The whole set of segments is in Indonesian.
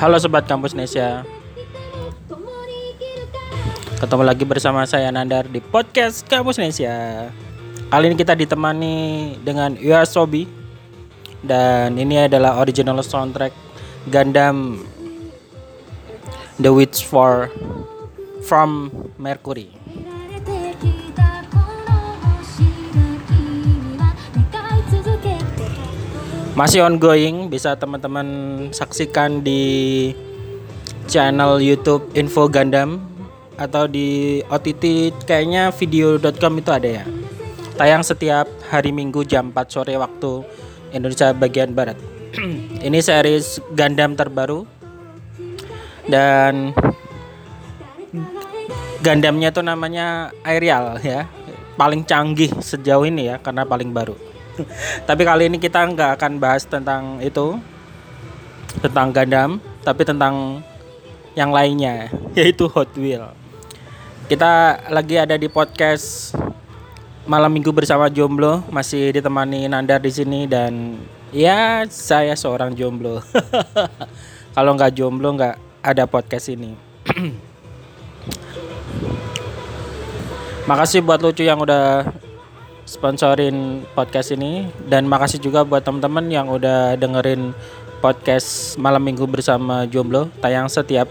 Halo Sobat Kampus Nesia Ketemu lagi bersama saya Nandar di podcast Kampus Nesia Kali ini kita ditemani dengan Sobi. Dan ini adalah original soundtrack Gundam The Witch 4 From Mercury masih ongoing bisa teman-teman saksikan di channel YouTube Info Gundam atau di OTT kayaknya video.com itu ada ya. Tayang setiap hari Minggu jam 4 sore waktu Indonesia bagian barat. Ini series Gundam terbaru. Dan Gundamnya tuh namanya Aerial ya. Paling canggih sejauh ini ya karena paling baru tapi kali ini kita nggak akan bahas tentang itu tentang Gundam tapi tentang yang lainnya yaitu Hot Wheel. Kita lagi ada di podcast malam minggu bersama jomblo masih ditemani Nandar di sini dan ya saya seorang jomblo. Kalau nggak jomblo nggak ada podcast ini. Makasih buat lucu yang udah sponsorin podcast ini. Dan makasih juga buat teman-teman yang udah dengerin podcast malam minggu bersama jomblo. Tayang setiap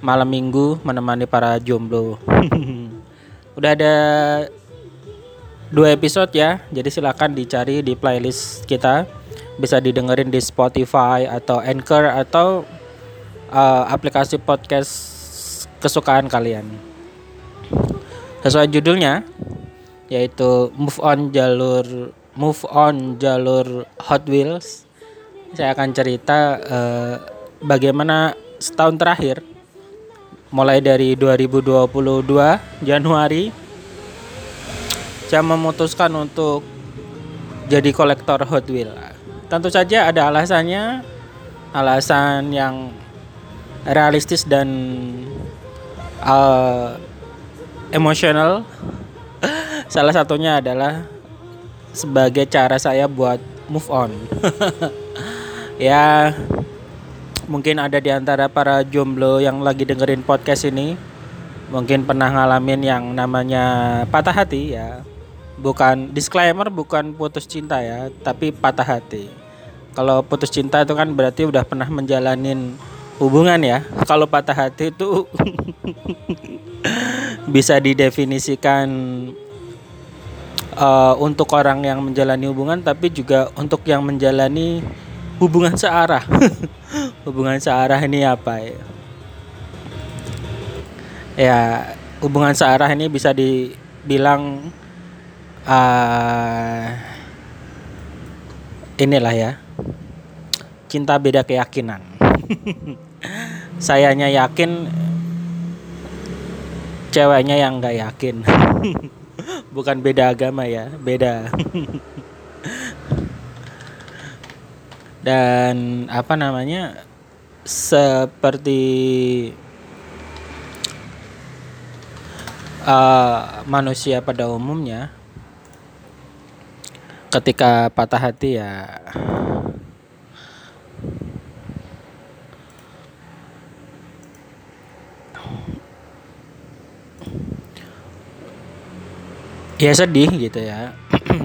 malam minggu menemani para jomblo. Udah ada dua episode ya jadi silahkan dicari di playlist kita. Bisa didengerin di Spotify atau Anchor atau uh, aplikasi podcast kesukaan kalian. Sesuai judulnya yaitu move on jalur move on jalur Hot Wheels. Saya akan cerita uh, bagaimana setahun terakhir mulai dari 2022 Januari saya memutuskan untuk jadi kolektor Hot Wheels. Tentu saja ada alasannya, alasan yang realistis dan uh, emosional Salah satunya adalah sebagai cara saya buat move on. ya mungkin ada di antara para jomblo yang lagi dengerin podcast ini mungkin pernah ngalamin yang namanya patah hati ya. Bukan disclaimer bukan putus cinta ya, tapi patah hati. Kalau putus cinta itu kan berarti udah pernah menjalanin hubungan ya. Kalau patah hati itu bisa didefinisikan uh, untuk orang yang menjalani hubungan tapi juga untuk yang menjalani hubungan searah. Hubungan searah ini apa ya? Ya hubungan searah ini bisa dibilang uh, inilah ya cinta beda keyakinan. Sayanya yakin ceweknya yang nggak yakin. Bukan beda agama ya beda. Dan apa namanya seperti uh, manusia pada umumnya ketika patah hati ya ya sedih gitu ya.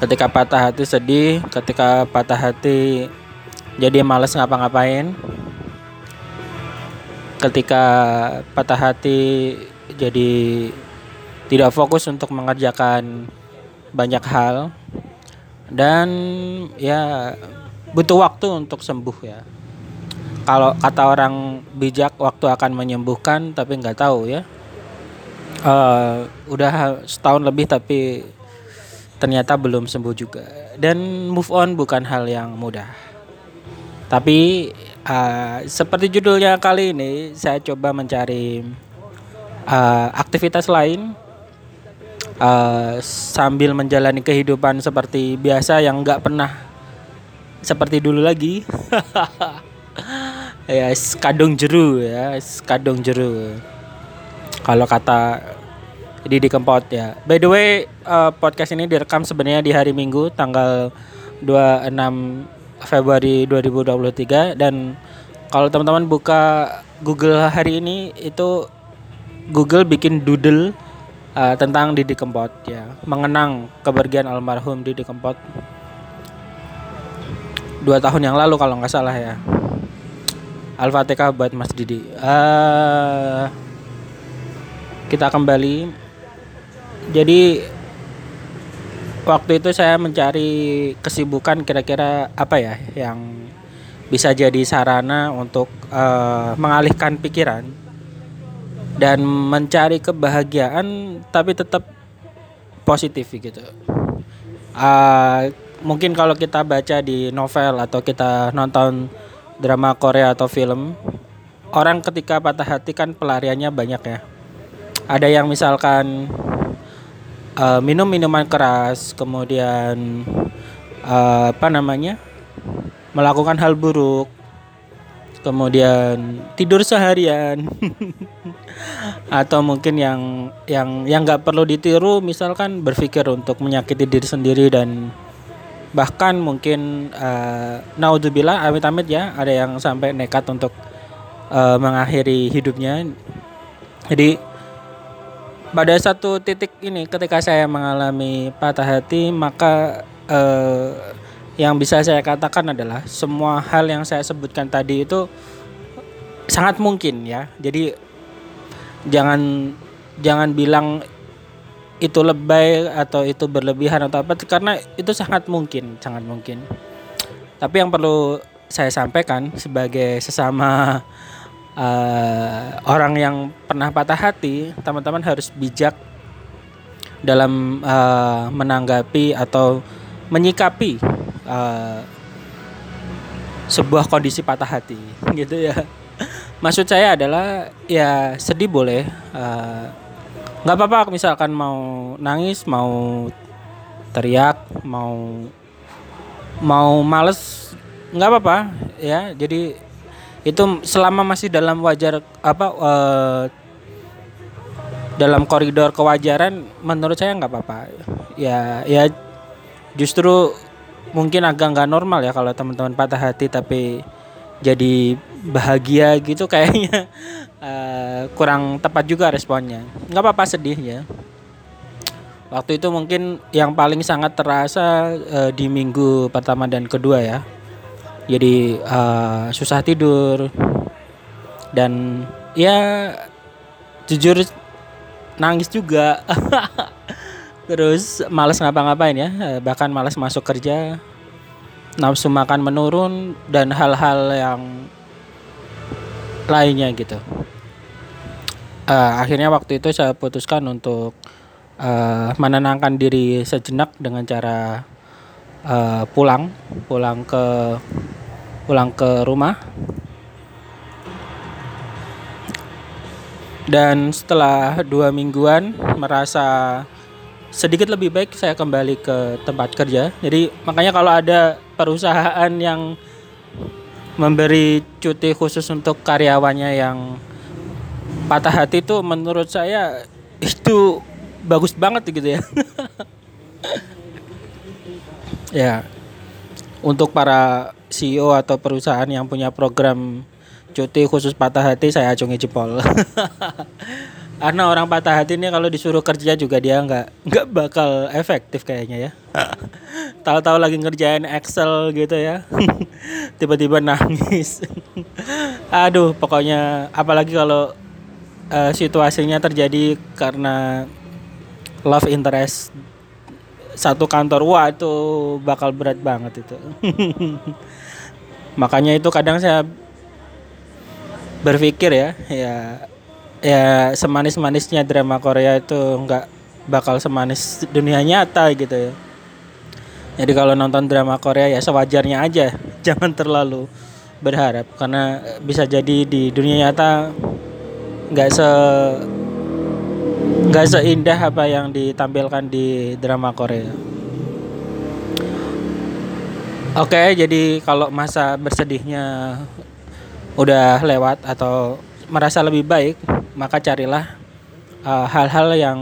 Ketika patah hati sedih ketika patah hati jadi males ngapa-ngapain. Ketika patah hati jadi tidak fokus untuk mengerjakan banyak hal. Dan ya butuh waktu untuk sembuh ya. Kalau kata orang bijak waktu akan menyembuhkan tapi nggak tahu ya uh, udah setahun lebih tapi ternyata belum sembuh juga. Dan move on bukan hal yang mudah. Tapi uh, seperti judulnya kali ini saya coba mencari uh, aktivitas lain uh, sambil menjalani kehidupan seperti biasa yang nggak pernah seperti dulu lagi. Ya kadung jeru ya kadung jeru kalau kata Didi Kempot ya. By the way, uh, podcast ini direkam sebenarnya di hari Minggu tanggal 26 Februari 2023 dan kalau teman-teman buka Google hari ini itu Google bikin doodle uh, tentang Didi Kempot ya, mengenang kepergian almarhum Didi Kempot dua tahun yang lalu kalau nggak salah ya. Al-Fatihah buat Mas Didi. Uh, kita kembali. Jadi waktu itu saya mencari kesibukan kira-kira apa ya yang bisa jadi sarana untuk uh, mengalihkan pikiran dan mencari kebahagiaan tapi tetap positif gitu. Uh, mungkin kalau kita baca di novel atau kita nonton drama Korea atau film orang ketika patah hati kan pelariannya banyak ya ada yang misalkan uh, minum minuman keras kemudian uh, apa namanya melakukan hal buruk kemudian tidur seharian atau mungkin yang yang yang nggak perlu ditiru misalkan berpikir untuk menyakiti diri sendiri dan bahkan mungkin uh, naudzubillah amit-amit ya ada yang sampai nekat untuk uh, mengakhiri hidupnya. Jadi pada satu titik ini ketika saya mengalami patah hati maka uh, yang bisa saya katakan adalah semua hal yang saya sebutkan tadi itu sangat mungkin ya. Jadi jangan jangan bilang itu lebay atau itu berlebihan atau apa karena itu sangat mungkin sangat mungkin. Tapi yang perlu saya sampaikan sebagai sesama uh, orang yang pernah patah hati teman-teman harus bijak dalam uh, menanggapi atau menyikapi uh, sebuah kondisi patah hati gitu ya. Maksud saya adalah ya sedih boleh uh, nggak apa-apa misalkan mau nangis mau teriak mau mau males nggak apa-apa ya. Jadi itu selama masih dalam wajar apa uh, dalam koridor kewajaran menurut saya nggak apa-apa. Ya ya justru mungkin agak nggak normal ya kalau teman-teman patah hati tapi jadi bahagia gitu kayaknya. Uh, kurang tepat juga responnya. Nggak apa-apa sedih ya waktu itu mungkin yang paling sangat terasa uh, di minggu pertama dan kedua ya jadi uh, susah tidur. Dan ya jujur nangis juga. Terus males ngapa-ngapain ya. Bahkan males masuk kerja. Nafsu makan menurun dan hal-hal yang lainnya gitu. Uh, akhirnya waktu itu saya putuskan untuk uh, menenangkan diri sejenak dengan cara uh, pulang, pulang ke pulang ke rumah. Dan setelah dua mingguan merasa sedikit lebih baik saya kembali ke tempat kerja. Jadi makanya kalau ada perusahaan yang memberi cuti khusus untuk karyawannya yang patah hati itu menurut saya itu bagus banget gitu ya. ya. Untuk para CEO atau perusahaan yang punya program cuti khusus patah hati saya acungi jempol. karena orang patah hati ini kalau disuruh kerja juga dia nggak nggak bakal efektif kayaknya ya tahu-tahu lagi ngerjain Excel gitu ya tiba-tiba nangis aduh pokoknya apalagi kalau uh, situasinya terjadi karena love interest satu kantor wah itu bakal berat banget itu makanya itu kadang saya berpikir ya ya ya semanis-manisnya drama Korea itu nggak bakal semanis dunia nyata gitu ya. Jadi kalau nonton drama Korea ya sewajarnya aja, jangan terlalu berharap karena bisa jadi di dunia nyata nggak se nggak seindah apa yang ditampilkan di drama Korea. Oke, jadi kalau masa bersedihnya udah lewat atau merasa lebih baik, maka carilah uh, hal-hal yang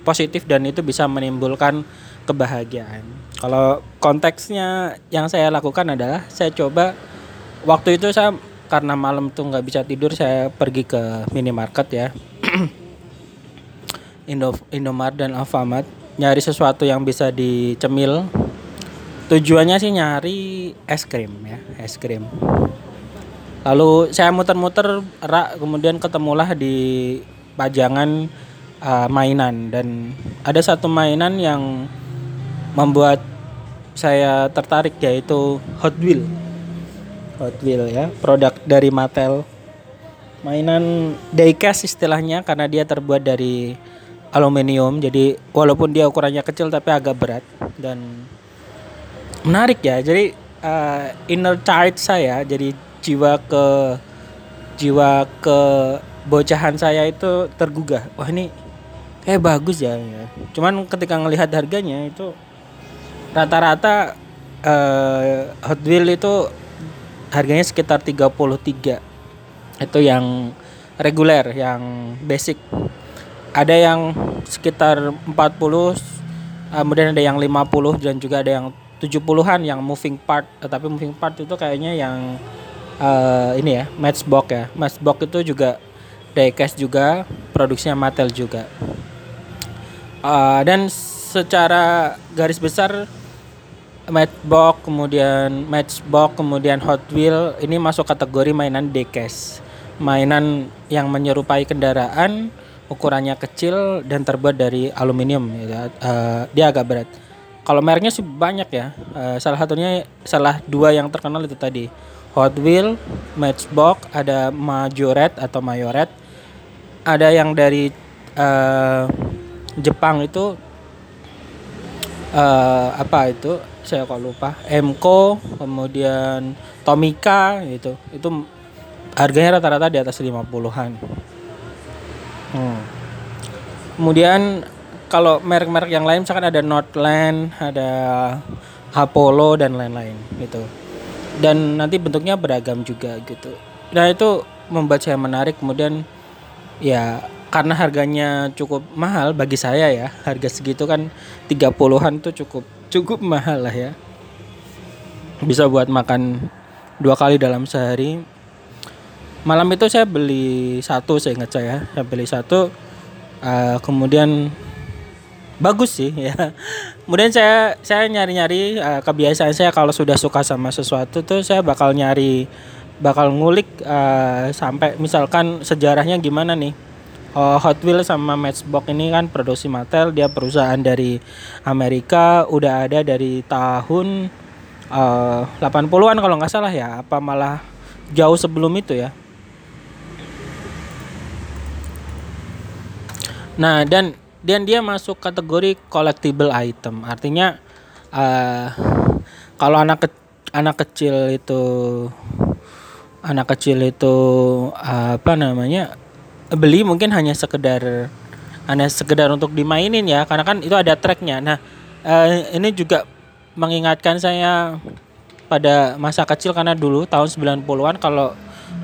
positif dan itu bisa menimbulkan kebahagiaan. Kalau konteksnya yang saya lakukan adalah saya coba waktu itu saya karena malam tuh nggak bisa tidur saya pergi ke minimarket ya Indo Indomart dan Alfamart nyari sesuatu yang bisa dicemil. Tujuannya sih nyari es krim ya es krim. Lalu saya muter-muter rak kemudian ketemulah di pajangan uh, mainan. Dan ada satu mainan yang membuat saya tertarik yaitu Hot Wheel. Hot Wheel ya, produk dari Mattel. Mainan diecast istilahnya karena dia terbuat dari aluminium. Jadi walaupun dia ukurannya kecil tapi agak berat dan menarik ya. Jadi uh, inner child saya, jadi jiwa ke jiwa ke bocahan saya itu tergugah. Wah ini kayak bagus ya. Cuman ketika ngelihat harganya itu rata-rata uh, Hot Wheel itu harganya sekitar 33 itu yang reguler yang basic ada yang sekitar 40 kemudian ada yang 50 dan juga ada yang 70-an yang moving part. Tetapi moving part itu kayaknya yang uh, ini ya matchbox ya. Matchbox itu juga diecast juga produksinya Mattel juga. Uh, dan secara garis besar Matchbox, kemudian Matchbox, kemudian Hot Wheel ini masuk kategori mainan diecast. Mainan yang menyerupai kendaraan, ukurannya kecil dan terbuat dari aluminium ya. Uh, dia agak berat. Kalau mereknya sih banyak ya. Uh, salah satunya salah dua yang terkenal itu tadi. Hot Wheel, Matchbox, ada Majoret atau Mayoret. Ada yang dari uh, Jepang itu uh, apa itu saya kok lupa Emco kemudian Tomika gitu itu harganya rata-rata di atas 50-an hmm. Kemudian kalau merek-merek yang lain misalkan ada Northland ada Apollo dan lain-lain gitu. Dan nanti bentuknya beragam juga gitu. Nah itu membuat saya menarik. Kemudian ya karena harganya cukup mahal bagi saya ya harga segitu kan 30-an tuh cukup cukup mahal lah ya. Bisa buat makan dua kali dalam sehari. Malam itu saya beli satu saya ingat saya. Saya beli satu uh, kemudian bagus sih ya. Kemudian saya saya nyari nyari uh, kebiasaan saya kalau sudah suka sama sesuatu tuh saya bakal nyari bakal ngulik uh, sampai misalkan sejarahnya gimana nih. Uh, Hot Wheels sama Matchbox ini kan produksi Mattel dia perusahaan dari Amerika udah ada dari tahun uh, 80-an kalau nggak salah ya apa malah jauh sebelum itu ya Nah dan dan dia masuk kategori collectible item. Artinya uh, kalau anak ke, anak kecil itu anak kecil itu uh, apa namanya beli mungkin hanya sekedar hanya sekedar untuk dimainin ya karena kan itu ada tracknya. Nah uh, ini juga mengingatkan saya pada masa kecil karena dulu tahun 90-an kalau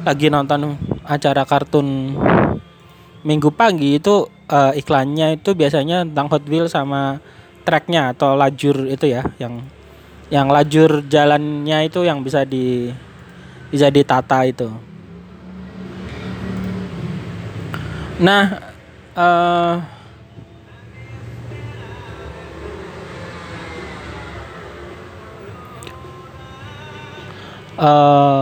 lagi nonton acara kartun minggu pagi itu uh, iklannya itu biasanya tentang Hot Wheels sama tracknya atau lajur itu ya yang yang lajur jalannya itu yang bisa di bisa ditata itu. Nah, uh, uh,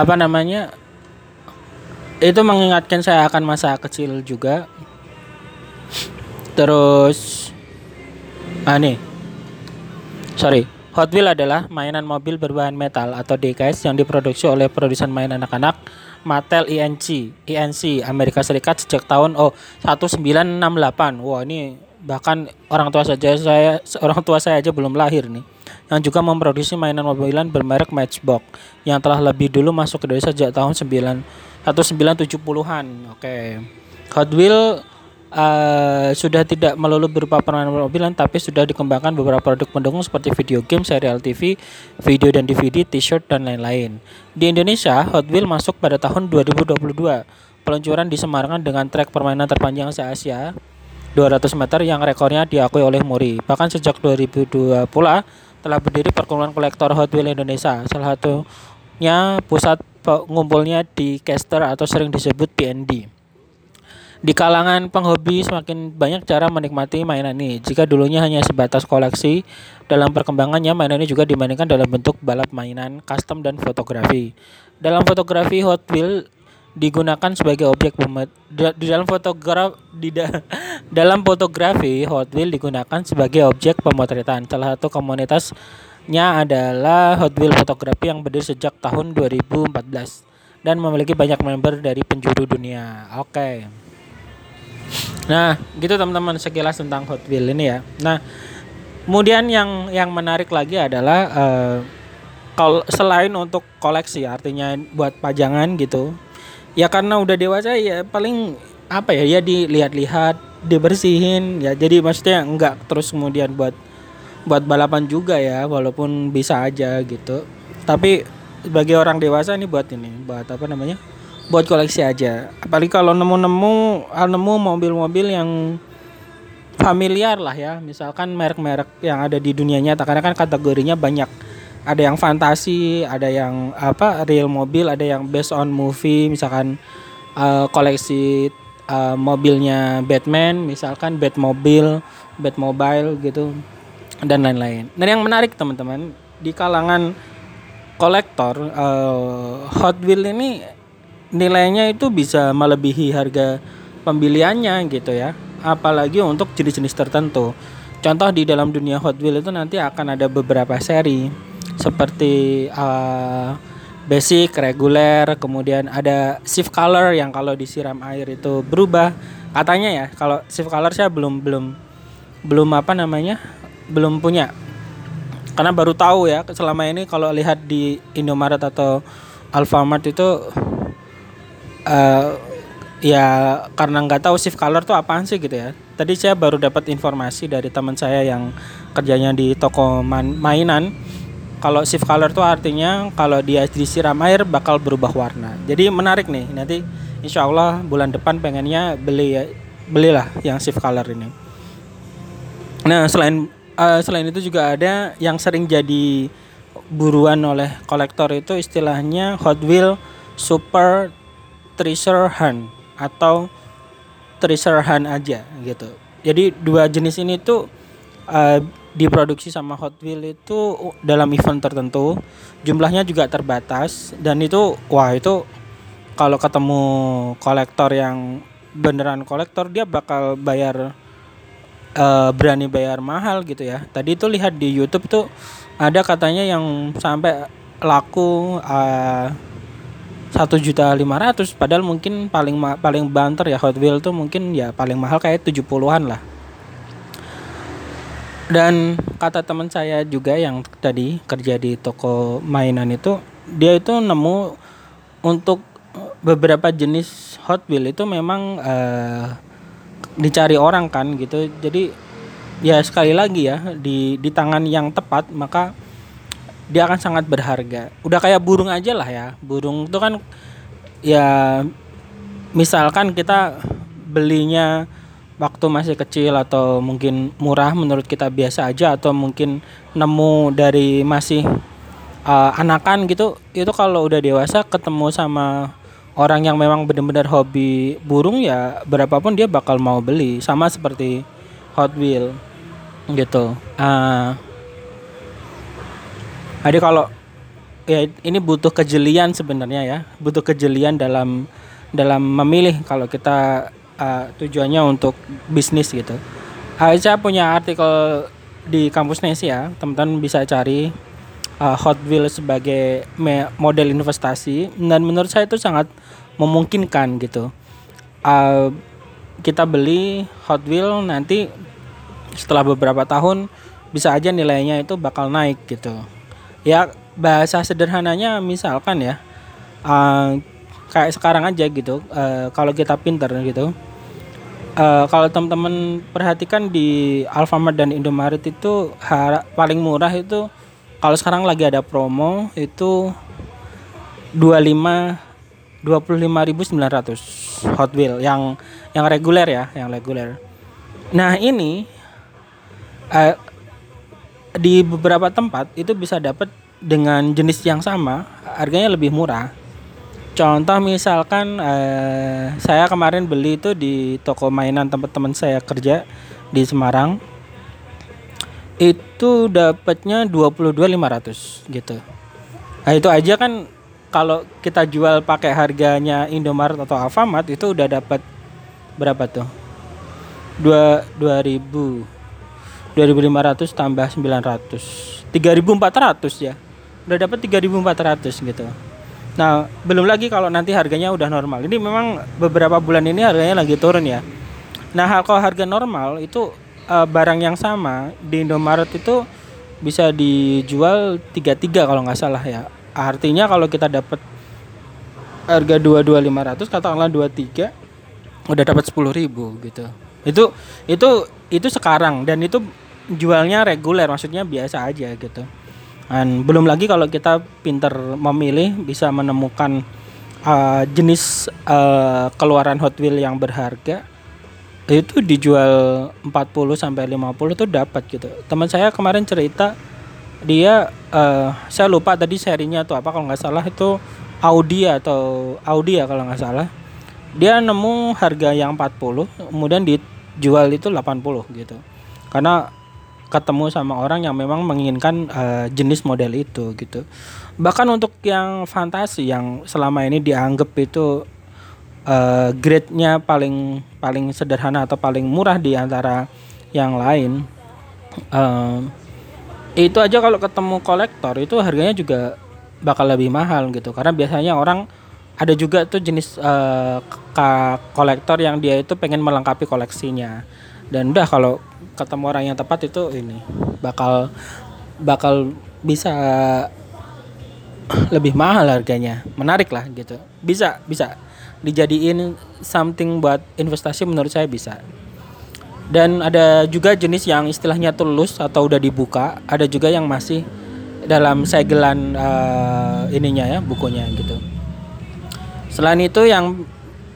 apa namanya? Itu mengingatkan saya akan masa kecil juga. Terus ah nih. Sorry. Hot Wheels adalah mainan mobil berbahan metal atau diecast yang diproduksi oleh produsen mainan anak-anak Mattel INC, INC Amerika Serikat sejak tahun oh 1968. Wah, ini bahkan orang tua saja saya orang tua saya aja belum lahir nih. Yang juga memproduksi mainan mobilan bermerek Matchbox yang telah lebih dulu masuk ke Indonesia sejak tahun 9 1970-an. Oke. Hot Wheels uh, sudah tidak melulu berupa permainan mobilan tapi sudah dikembangkan beberapa produk pendukung seperti video game, serial TV, video dan DVD, t-shirt dan lain-lain. Di Indonesia, Hot Wheels masuk pada tahun 2022. Peluncuran disemarkan dengan trek permainan terpanjang se-Asia 200 meter yang rekornya diakui oleh Muri. Bahkan sejak 2002 pula telah berdiri perkumpulan kolektor Hot Wheels Indonesia. Salah satunya pusat ngumpulnya di Caster atau sering disebut PND. Di kalangan penghobi semakin banyak cara menikmati mainan ini. Jika dulunya hanya sebatas koleksi, dalam perkembangannya mainan ini juga dimainkan dalam bentuk balap mainan, custom dan fotografi. Dalam fotografi Hot Wheels digunakan sebagai objek di dalam fotograf di da, dalam fotografi Hot Wheels digunakan sebagai objek pemotretan. Salah satu komunitas nya adalah Hot Wheels Fotografi yang berdiri sejak tahun 2014 dan memiliki banyak member dari penjuru dunia. Oke. Okay. Nah, gitu teman-teman sekilas tentang Hot Wheels ini ya. Nah, kemudian yang yang menarik lagi adalah uh, selain untuk koleksi artinya buat pajangan gitu. Ya karena udah dewasa ya paling apa ya ya dilihat-lihat, dibersihin ya. Jadi maksudnya enggak terus kemudian buat buat balapan juga ya walaupun bisa aja gitu tapi bagi orang dewasa ini buat ini buat apa namanya buat koleksi aja. Apalagi kalau nemu-nemu nemu mobil-mobil yang familiar lah ya. Misalkan merek-merek yang ada di dunia nyata. Karena kan kategorinya banyak. Ada yang fantasi ada yang apa real mobil ada yang based on movie. Misalkan uh, koleksi uh, mobilnya Batman. Misalkan Batmobile Batmobile gitu. Dan lain-lain. Dan yang menarik teman-teman di kalangan kolektor uh, Hot Wheels ini nilainya itu bisa melebihi harga pembeliannya gitu ya. Apalagi untuk jenis-jenis tertentu. Contoh di dalam dunia Hot Wheels itu nanti akan ada beberapa seri seperti uh, basic, reguler, kemudian ada shift color yang kalau disiram air itu berubah. Katanya ya, kalau shift color saya belum belum belum apa namanya belum punya karena baru tahu ya selama ini kalau lihat di Indomaret atau Alfamart itu uh, ya karena nggak tahu shift color tuh apaan sih gitu ya. Tadi saya baru dapat informasi dari teman saya yang kerjanya di toko mainan. Kalau shift color tuh artinya kalau dia disiram air bakal berubah warna. Jadi menarik nih nanti insya Allah bulan depan pengennya beli ya belilah yang shift color ini. Nah selain uh, selain itu juga ada yang sering jadi buruan oleh kolektor itu istilahnya Hot Wheel Super Treasure Hunt atau Treasure Hunt aja gitu. Jadi dua jenis ini tuh uh, diproduksi sama Hot Wheel itu dalam event tertentu, jumlahnya juga terbatas dan itu wah itu kalau ketemu kolektor yang beneran kolektor dia bakal bayar uh, berani bayar mahal gitu ya. Tadi itu lihat di YouTube tuh ada katanya yang sampai laku eh, satu juta lima ratus padahal mungkin paling paling banter ya Hot Wheels tuh mungkin ya paling mahal kayak tujuh puluhan lah. Dan kata teman saya juga yang tadi kerja di toko mainan itu dia itu nemu untuk beberapa jenis Hot Wheels itu memang uh, dicari orang kan gitu. Jadi ya sekali lagi ya di di tangan yang tepat maka dia akan sangat berharga. Udah kayak burung aja lah ya. Burung itu kan ya misalkan kita belinya waktu masih kecil atau mungkin murah menurut kita biasa aja atau mungkin nemu dari masih uh, anakan gitu itu kalau udah dewasa ketemu sama orang yang memang benar-benar hobi burung ya berapapun dia bakal mau beli. Sama seperti Hot Wheel gitu. Uh, jadi kalau ya ini butuh kejelian sebenarnya ya, butuh kejelian dalam dalam memilih kalau kita uh, tujuannya untuk bisnis gitu. Saya punya artikel di kampus Nesia, teman-teman bisa cari uh, Hot Wheels sebagai model investasi dan menurut saya itu sangat memungkinkan gitu. Uh, kita beli Hot Wheels nanti setelah beberapa tahun bisa aja nilainya itu bakal naik gitu. Ya bahasa sederhananya misalkan ya uh, kayak sekarang aja gitu uh, kalau kita pinter gitu uh, kalau teman-teman perhatikan di Alfamart dan Indomaret itu paling murah itu kalau sekarang lagi ada promo itu 25 25.900 Hot Wheel yang yang reguler ya, yang reguler. Nah, ini di beberapa tempat itu bisa dapat dengan jenis yang sama, harganya lebih murah. Contoh misalkan uh, saya kemarin beli itu di toko mainan tempat teman saya kerja di Semarang. Itu dapatnya 22.500 gitu. Nah, itu aja kan kalau kita jual pakai harganya Indomaret atau Alfamart itu udah dapat berapa tuh? Dua dua ribu dua ribu lima ratus tambah sembilan ratus. tiga ribu empat ratus ya. Udah dapat tiga ribu empat ratus gitu. Nah belum lagi kalau nanti harganya udah normal. Ini memang beberapa bulan ini harganya lagi turun ya. Nah kalau harga normal itu uh, barang yang sama di Indomaret itu bisa dijual tiga tiga kalau nggak salah ya. Artinya kalau kita dapat harga 22500 katakanlah 23 udah dapat 10.000 gitu. Itu itu itu sekarang dan itu jualnya reguler maksudnya biasa aja gitu. Dan belum lagi kalau kita pinter memilih bisa menemukan uh, jenis uh, keluaran Hot Wheel yang berharga itu dijual 40 sampai 50 tuh dapat gitu. Teman saya kemarin cerita dia uh, saya lupa tadi serinya tuh apa kalau nggak salah itu Audi atau Audi ya kalau nggak salah dia nemu harga yang 40 kemudian dijual itu 80 gitu. Karena ketemu sama orang yang memang menginginkan uh, jenis model itu gitu. Bahkan untuk yang fantasi yang selama ini dianggap itu uh, grade-nya paling paling sederhana atau paling murah di antara yang lain uh, itu aja kalau ketemu kolektor itu harganya juga bakal lebih mahal gitu. Karena biasanya orang ada juga tuh jenis uh, kolektor yang dia itu pengen melengkapi koleksinya. Dan udah kalau ketemu orang yang tepat itu ini bakal bakal bisa lebih mahal harganya. Menarik lah gitu. Bisa bisa. Dijadiin something buat investasi menurut saya bisa. Dan ada juga jenis yang istilahnya tulus atau udah dibuka. Ada juga yang masih dalam segelan uh, ininya ya bukunya gitu selain itu yang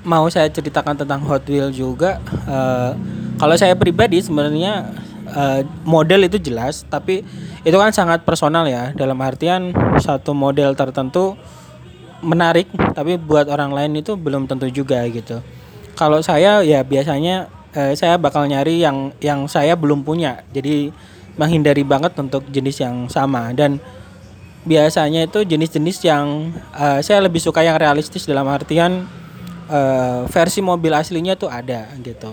mau saya ceritakan tentang Hot Wheel juga uh, kalau saya pribadi sebenarnya uh, model itu jelas tapi itu kan sangat personal ya. Dalam artian satu model tertentu menarik tapi buat orang lain itu belum tentu juga gitu. Kalau saya ya biasanya eh, saya bakal nyari yang yang saya belum punya. Jadi menghindari banget untuk jenis yang sama. Dan biasanya itu jenis-jenis yang uh, saya lebih suka yang realistis dalam artian uh, versi mobil aslinya tuh ada gitu.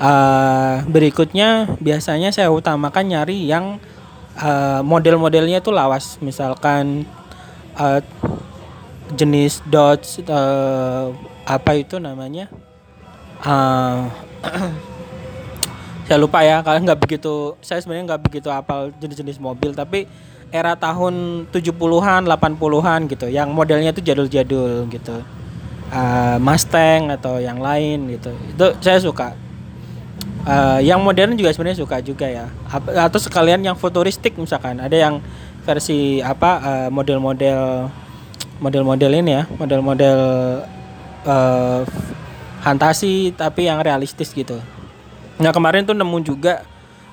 Uh, berikutnya biasanya saya utamakan nyari yang uh, model-modelnya itu lawas, misalkan uh, jenis Dodge uh, apa itu namanya? Uh, saya lupa ya kalian nggak begitu saya sebenarnya nggak begitu apal jenis-jenis mobil tapi era tahun 70-an 80-an gitu. Yang modelnya itu jadul-jadul gitu. Uh, Mustang atau yang lain gitu. Itu saya suka. Uh, yang modern juga sebenarnya suka juga ya. Atau sekalian yang futuristik misalkan. Ada yang versi apa uh, model-model model-model ini ya. Model-model uh, fantasi tapi yang realistis gitu. Nah kemarin tuh nemu juga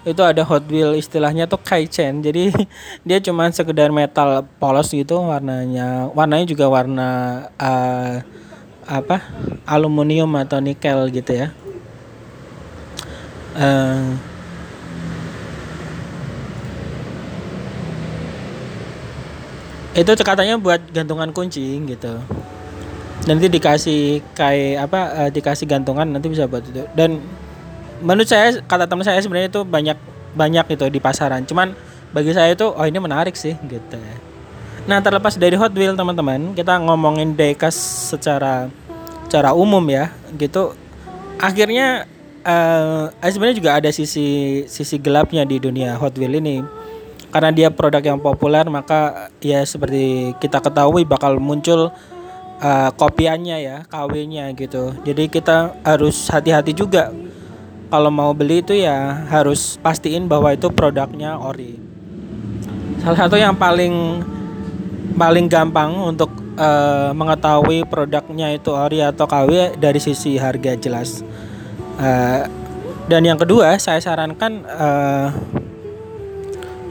itu ada Hot Wheel istilahnya tuh kaizen jadi dia cuma sekedar metal polos gitu warnanya warnanya juga warna uh, apa aluminium atau nikel gitu ya. Uh, itu katanya buat gantungan kunci gitu. Nanti dikasih kayak apa uh, dikasih gantungan nanti bisa buat itu. Dan menurut saya kata teman saya sebenarnya itu banyak banyak itu di pasaran. Cuman bagi saya itu oh ini menarik sih gitu. Nah terlepas dari Hot Wheel teman-teman kita ngomongin diecast secara secara umum ya gitu. Akhirnya uh, sebenarnya juga ada sisi sisi gelapnya di dunia Hot Wheel ini. Karena dia produk yang populer maka ya seperti kita ketahui bakal muncul uh, kopiannya ya KW-nya gitu. Jadi kita harus hati-hati juga kalau mau beli itu ya harus pastiin bahwa itu produknya ori. Salah satu yang paling paling gampang untuk uh, mengetahui produknya itu ori atau KW dari sisi harga jelas. Uh, dan yang kedua saya sarankan uh,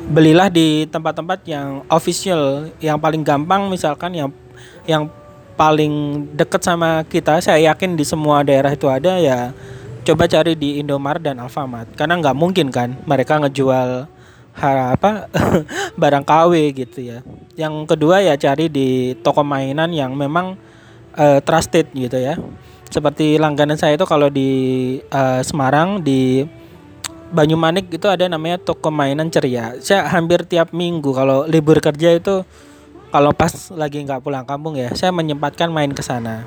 belilah di tempat-tempat yang official yang paling gampang misalkan yang yang paling deket sama kita. Saya yakin di semua daerah itu ada ya coba cari di Indomaret dan Alfamart karena nggak mungkin kan mereka ngejual apa barang KW gitu ya. Yang kedua ya cari di toko mainan yang memang uh, trusted gitu ya. Seperti langganan saya itu kalau di uh, Semarang di Banyumanik itu ada namanya toko mainan ceria. Saya hampir tiap minggu kalau libur kerja itu kalau pas lagi nggak pulang kampung ya, saya menyempatkan main ke sana.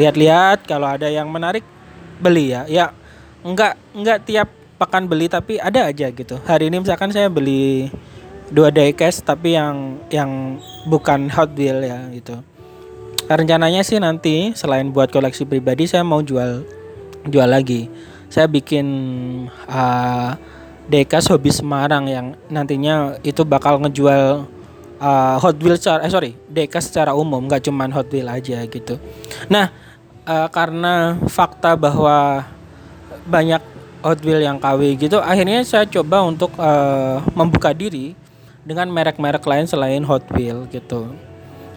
Lihat-lihat kalau ada yang menarik beli ya. Ya enggak enggak tiap pekan beli tapi ada aja gitu. Hari ini misalkan saya beli dua diecast tapi yang yang bukan Hot Wheel ya gitu. Rencananya sih nanti selain buat koleksi pribadi saya mau jual jual lagi. Saya bikin uh, diecast hobi Semarang yang nantinya itu bakal ngejual uh, Hot Wheel secara eh sorry diecast secara umum nggak cuman Hot Wheel aja gitu. Nah uh, karena fakta bahwa banyak Hot Wheels yang KW gitu akhirnya saya coba untuk uh, membuka diri dengan merek-merek lain selain Hot Wheels gitu.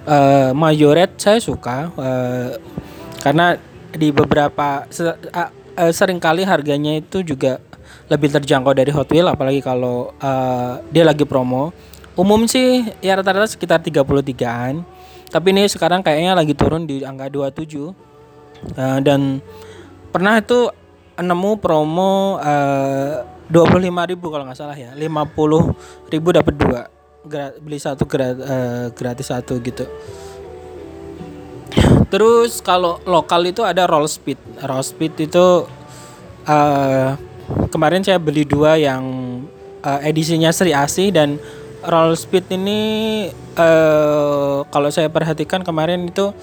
Uh, Majoret saya suka uh, karena di beberapa se uh, uh, sering kali harganya itu juga lebih terjangkau dari Hot Wheels apalagi kalau uh, dia lagi promo. Umum sih ya rata-rata sekitar 33an tapi ini sekarang kayaknya lagi turun di angka 27 uh, dan pernah itu nemu promo eh, dua puluh lima ribu kalau nggak salah ya. lima puluh ribu dapat dua. Gra beli satu gra uh, gratis satu gitu. Terus kalau lokal itu ada roll speed. Roll speed itu uh, kemarin saya beli dua yang uh, edisinya Sri Asih dan roll speed ini uh, kalau saya perhatikan kemarin itu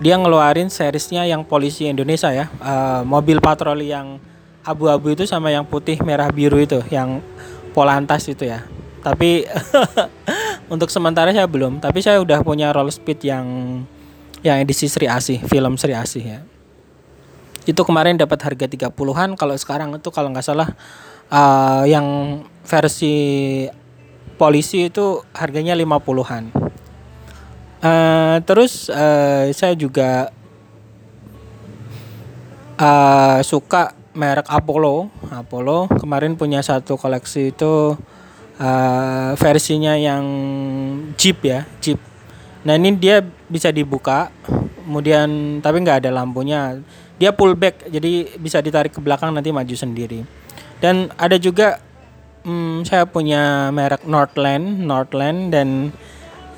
dia ngeluarin seriesnya yang polisi Indonesia ya. Uh, mobil patroli yang abu-abu itu sama yang putih merah biru itu yang polantas itu ya. Tapi untuk sementara saya belum. Tapi saya udah punya roll speed yang yang edisi Sri Asih film Sri Asih ya. Itu kemarin dapat harga 30-an kalau sekarang itu kalau nggak salah uh, yang versi polisi itu harganya 50-an Uh, terus uh, saya juga uh, suka merek Apollo. Apollo kemarin punya satu koleksi itu uh, versinya yang Jeep ya, Jeep. Nah ini dia bisa dibuka, kemudian tapi nggak ada lampunya. Dia pullback, jadi bisa ditarik ke belakang nanti maju sendiri. Dan ada juga hmm, saya punya merek Northland, Northland dan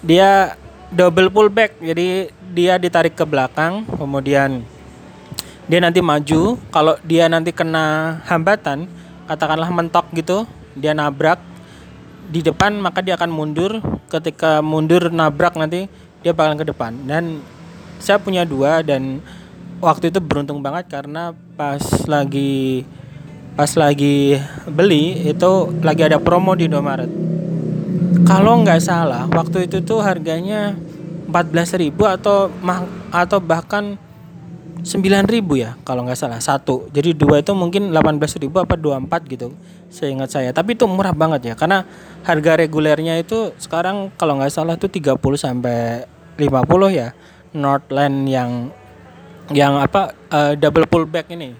dia double pullback. Jadi dia ditarik ke belakang kemudian dia nanti maju. Kalau dia nanti kena hambatan katakanlah mentok gitu dia nabrak di depan maka dia akan mundur. Ketika mundur nabrak nanti dia bakalan ke depan. Dan saya punya dua dan waktu itu beruntung banget karena pas lagi pas lagi beli itu lagi ada promo di Indomaret kalau nggak salah waktu itu tuh harganya 14.000 atau mah atau bahkan 9.000 ya kalau nggak salah satu. Jadi dua itu mungkin 18.000 apa 24 gitu saya ingat saya. Tapi itu murah banget ya karena harga regulernya itu sekarang kalau nggak salah itu 30 sampai 50 ya Northland yang yang apa uh, double pullback ini.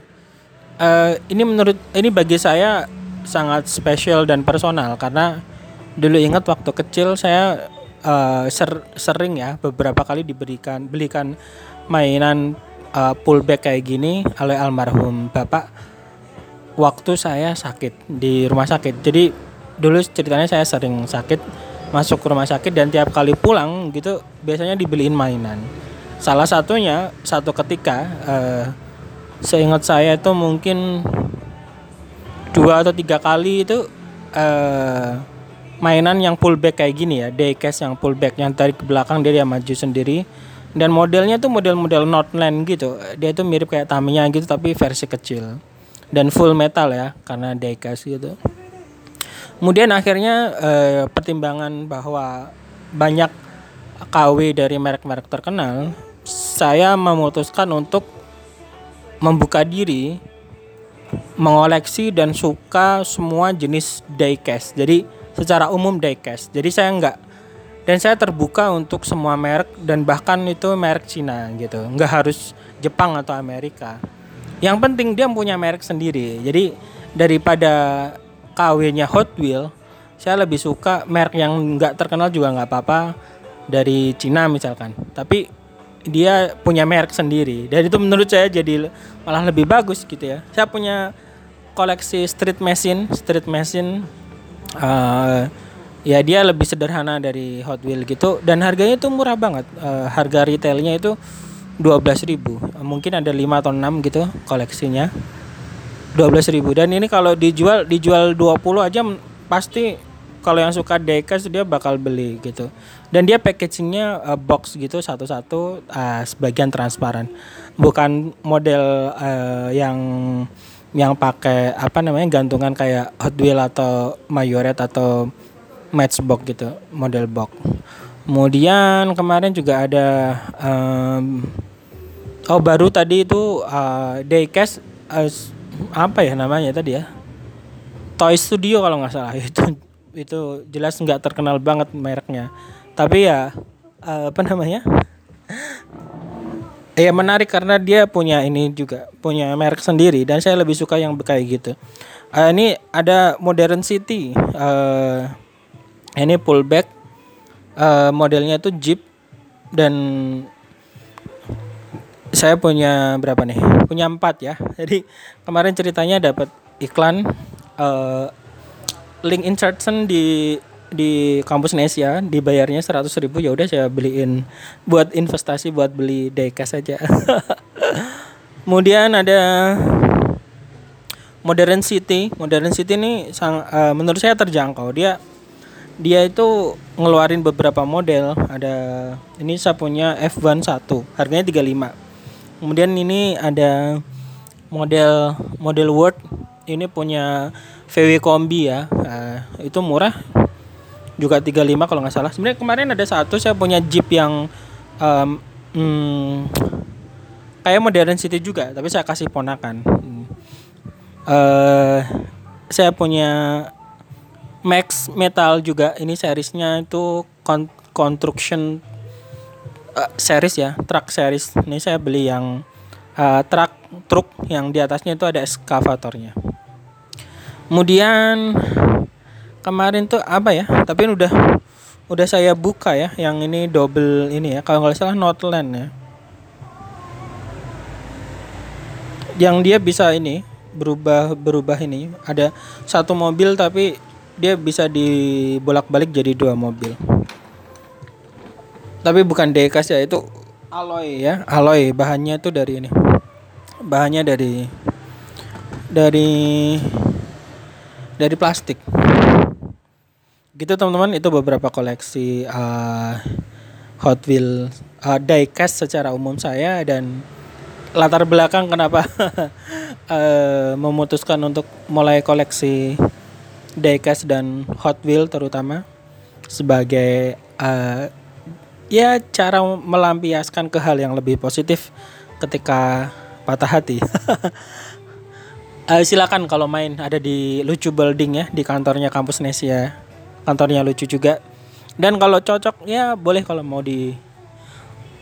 Uh, ini menurut ini bagi saya sangat spesial dan personal karena dulu ingat waktu kecil saya uh, ser sering ya beberapa kali diberikan belikan mainan uh, pullback kayak gini oleh almarhum bapak waktu saya sakit di rumah sakit. Jadi dulu ceritanya saya sering sakit masuk ke rumah sakit dan tiap kali pulang gitu biasanya dibeliin mainan. Salah satunya satu ketika uh, seingat saya itu mungkin dua atau tiga kali itu uh, mainan yang pullback kayak gini ya, diecast yang pullback yang tarik ke belakang dia dia maju sendiri. Dan modelnya tuh model-model Northland gitu. Dia itu mirip kayak Tamiya gitu tapi versi kecil. dan full metal ya karena diecast gitu. Kemudian akhirnya eh, pertimbangan bahwa banyak KW dari merek-merek terkenal, saya memutuskan untuk membuka diri mengoleksi dan suka semua jenis diecast. Jadi secara umum diecast. Jadi saya enggak dan saya terbuka untuk semua merek dan bahkan itu merek Cina gitu. Enggak harus Jepang atau Amerika. Yang penting dia punya merek sendiri. Jadi daripada KW-nya Hot Wheel, saya lebih suka merek yang enggak terkenal juga nggak apa-apa dari Cina misalkan. Tapi dia punya merek sendiri dan itu menurut saya jadi malah lebih bagus gitu ya. Saya punya koleksi street machine, street machine uh, ya dia lebih sederhana dari Hot Wheel gitu dan harganya itu murah banget. Uh, harga retailnya itu 12.000. Mungkin ada 5 atau 6 gitu koleksinya. 12.000 dan ini kalau dijual dijual 20 aja pasti kalau yang suka diecast dia bakal beli gitu dan dia packagingnya uh, box gitu satu-satu uh, sebagian transparan bukan model uh, yang yang pakai apa namanya gantungan kayak Hot Wheel atau Mayoret atau Matchbox gitu model box. Kemudian kemarin juga ada um, oh baru tadi itu uh, diecast uh, apa ya namanya tadi ya? Toy Studio kalau nggak salah. Itu itu jelas nggak terkenal banget mereknya. Tapi ya uh, apa namanya ya menarik karena dia punya ini juga punya merek sendiri dan saya lebih suka yang kayak gitu. Uh, ini ada Modern City uh, ini pullback uh, modelnya itu Jeep dan saya punya berapa nih? Punya empat ya. Jadi kemarin ceritanya dapat iklan uh, link insertion di di kampus Nesia dibayarnya seratus ribu ya udah saya beliin buat investasi buat beli diecast saja kemudian ada Modern City. Modern City ini sang, uh, menurut saya terjangkau. Dia dia itu ngeluarin beberapa model. Ada ini saya punya F1 1 harganya 35 kemudian ini ada model model Word. Ini punya VW kombi ya. Uh, itu murah juga 35 kalau nggak salah. Sebenarnya kemarin ada satu saya punya Jeep yang um, hmm, kayak modern city juga tapi saya kasih ponakan. Uh, saya punya Max Metal juga. Ini seriesnya itu con construction uh, series ya truck series. Ini saya beli yang uh, truck truk yang di atasnya itu ada eskavatornya kemudian kemarin tuh apa ya? Tapi udah udah saya buka ya yang ini double ini ya. Kalau nggak salah Northland ya. Yang dia bisa ini berubah berubah ini. Ada satu mobil tapi dia bisa dibolak-balik jadi dua mobil. Tapi bukan dekas ya itu alloy ya. Alloy bahannya tuh dari ini. Bahannya dari dari dari plastik gitu teman-teman. Itu beberapa koleksi uh, Hot Wheel uh, diecast secara umum saya dan latar belakang kenapa uh, memutuskan untuk mulai koleksi diecast dan Hot Wheel terutama sebagai uh, ya cara melampiaskan ke hal yang lebih positif ketika patah hati. Uh, silakan kalau main. Ada di lucu building ya di kantornya kampus Nesia kantornya lucu juga. Dan kalau cocok ya boleh kalau mau di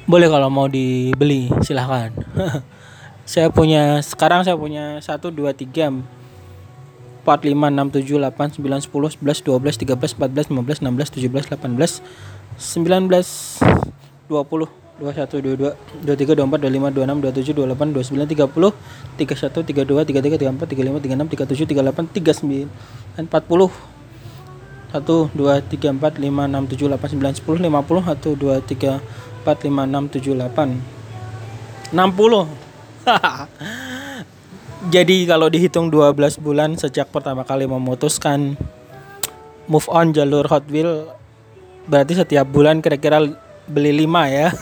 boleh kalau mau dibeli silahkan. Saya punya sekarang saya punya satu dua tiga empat lima enam tujuh delapan sembilan sepuluh sebelas dua belas tiga belas empat belas lima belas enam belas tujuh belas delapan belas sembilan belas dua puluh dua satu dua dua dua tiga dua empat dua lima dua enam dua tujuh dua delapan dua sembilan tiga puluh tiga satu tiga dua tiga tiga tiga empat tiga lima tiga enam tiga tujuh tiga delapan tiga sembilan empat puluh satu dua tiga empat lima enam tujuh delapan sembilan sepuluh lima puluh satu dua tiga empat lima enam tujuh delapan enam puluh jadi kalau dihitung 12 bulan sejak pertama kali memutuskan move on jalur Hot Wheel berarti setiap bulan kira-kira beli 5 ya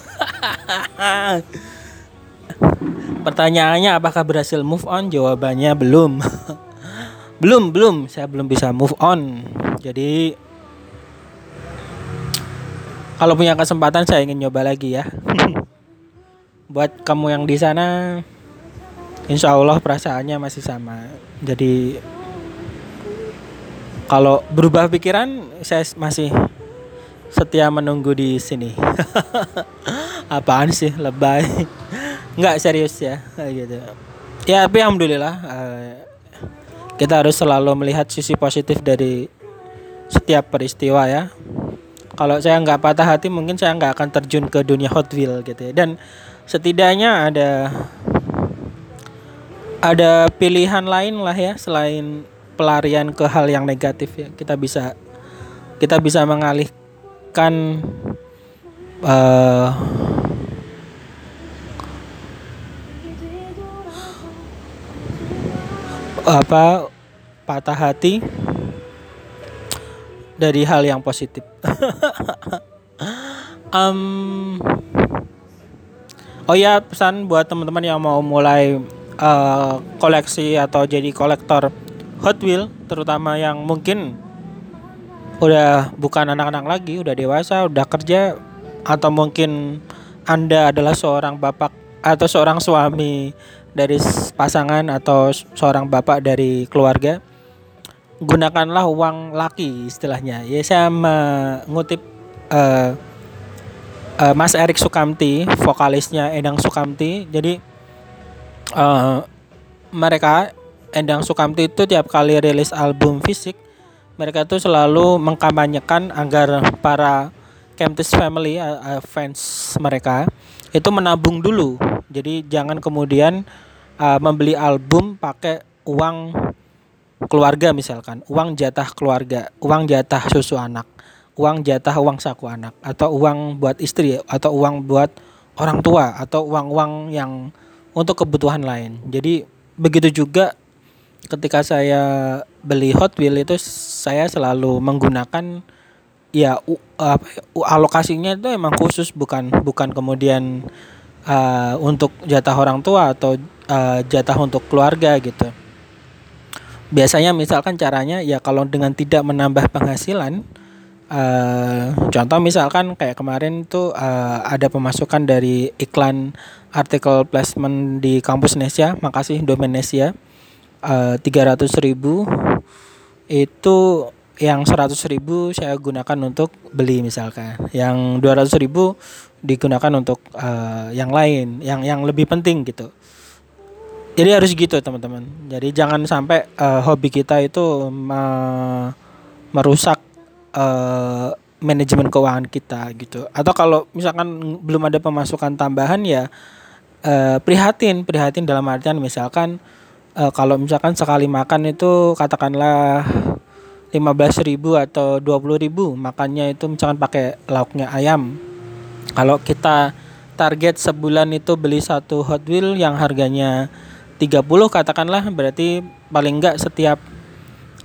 Pertanyaannya apakah berhasil move on? Jawabannya belum. belum, belum. Saya belum bisa move on. Jadi kalau punya kesempatan saya ingin nyoba lagi ya. Buat kamu yang di sana Insya Allah perasaannya masih sama. Jadi kalau berubah pikiran saya masih setia menunggu di sini. Apaan sih lebay? Nggak serius ya gitu. Ya tapi alhamdulillah uh, kita harus selalu melihat sisi positif dari setiap peristiwa ya. Kalau saya nggak patah hati mungkin saya nggak akan terjun ke dunia Hot Wheel gitu ya. Dan setidaknya ada ada pilihan lain lah ya selain pelarian ke hal yang negatif ya kita bisa kita bisa mengalihkan uh, apa patah hati dari hal yang positif. um, oh ya pesan buat teman-teman yang mau mulai uh, koleksi atau jadi kolektor Hot Wheel terutama yang mungkin udah bukan anak-anak lagi, udah dewasa, udah kerja atau mungkin Anda adalah seorang bapak atau seorang suami dari pasangan atau seorang bapak dari keluarga gunakanlah uang laki istilahnya. Ya saya mengutip uh, uh, Mas Erik Sukamti vokalisnya Endang Sukamti. Jadi uh, mereka Endang Sukamti itu tiap kali rilis album fisik mereka tuh selalu mengkampanyekan agar para Kemptis family uh, fans mereka itu menabung dulu. Jadi jangan kemudian uh, membeli album pakai uang keluarga misalkan. Uang jatah keluarga uang jatah susu anak uang jatah uang saku anak atau uang buat istri atau uang buat orang tua atau uang-uang yang untuk kebutuhan lain. Jadi begitu juga ketika saya beli Hot Wheel itu saya selalu menggunakan ya u, apa u, alokasinya itu emang khusus bukan bukan kemudian uh, untuk jatah orang tua atau uh, jatah untuk keluarga gitu. Biasanya misalkan caranya ya kalau dengan tidak menambah penghasilan uh, contoh misalkan kayak kemarin tuh uh, ada pemasukan dari iklan artikel placement di kampus Nesia, makasih domain Nesia tiga ratus ribu itu yang seratus ribu saya gunakan untuk beli misalkan. Yang dua ratus ribu digunakan untuk uh, yang lain yang yang lebih penting gitu. Jadi harus gitu teman-teman. Jadi jangan sampai uh, hobi kita itu me merusak uh, manajemen keuangan kita gitu. Atau kalau misalkan belum ada pemasukan tambahan ya uh, prihatin prihatin dalam artian misalkan uh, kalau misalkan sekali makan itu katakanlah 15.000 atau 20.000 makannya itu misalkan pakai lauknya ayam. Kalau kita target sebulan itu beli satu Hot Wheel yang harganya 30 katakanlah berarti paling enggak setiap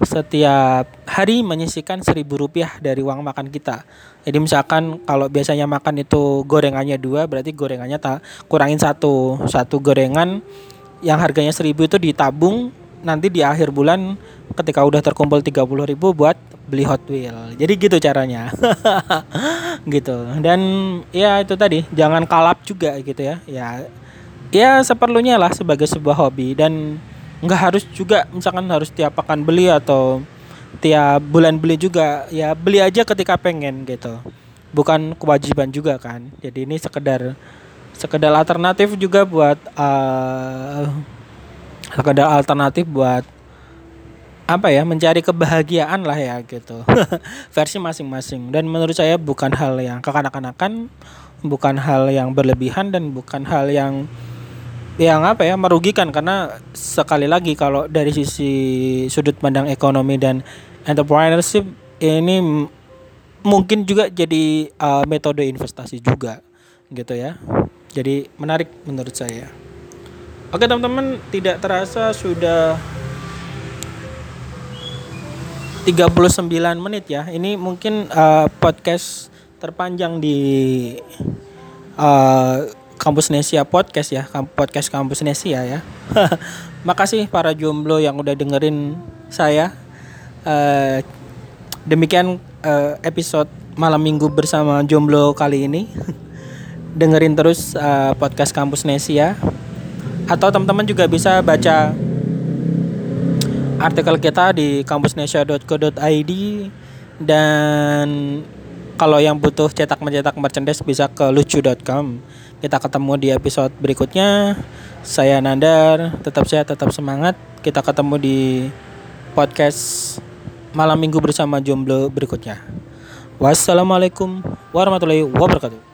setiap hari menyisikan seribu rupiah dari uang makan kita. Jadi misalkan kalau biasanya makan itu gorengannya dua, berarti gorengannya tak kurangin satu, satu gorengan yang harganya 1000 itu ditabung nanti di akhir bulan ketika udah terkumpul 30 ribu buat beli Hot Wheel jadi gitu caranya. Gitu. Dan ya itu tadi jangan kalap juga gitu ya. Ya ya seperlunya lah sebagai sebuah hobi. Dan nggak harus juga misalkan harus tiap pekan beli atau tiap bulan beli juga. Ya beli aja ketika pengen gitu. Bukan kewajiban juga kan. Jadi ini sekedar sekedar alternatif juga buat uh, sekedar alternatif buat apa ya mencari kebahagiaan lah ya gitu. Versi masing-masing. Dan menurut saya bukan hal yang kekanak-kanakan bukan hal yang berlebihan dan bukan hal yang yang apa ya merugikan. Karena sekali lagi kalau dari sisi sudut pandang ekonomi dan entrepreneurship ini mungkin juga jadi uh, metode investasi juga gitu ya. Jadi menarik menurut saya. Oke teman-teman, tidak terasa sudah 39 menit ya. Ini mungkin uh, podcast terpanjang di uh, Kampus Nesia Podcast ya, podcast Kampus Nesia ya. Makasih para jomblo yang udah dengerin saya. Uh, demikian uh, episode malam minggu bersama jomblo kali ini. dengerin terus uh, podcast Kampus Nesia. Atau teman-teman juga bisa baca artikel kita di kampusnesia.co.id dan kalau yang butuh cetak mencetak merchandise bisa ke lucu.com. Kita ketemu di episode berikutnya. Saya Nandar, tetap sehat, tetap semangat. Kita ketemu di podcast malam minggu bersama jomblo berikutnya. Wassalamualaikum warahmatullahi wabarakatuh.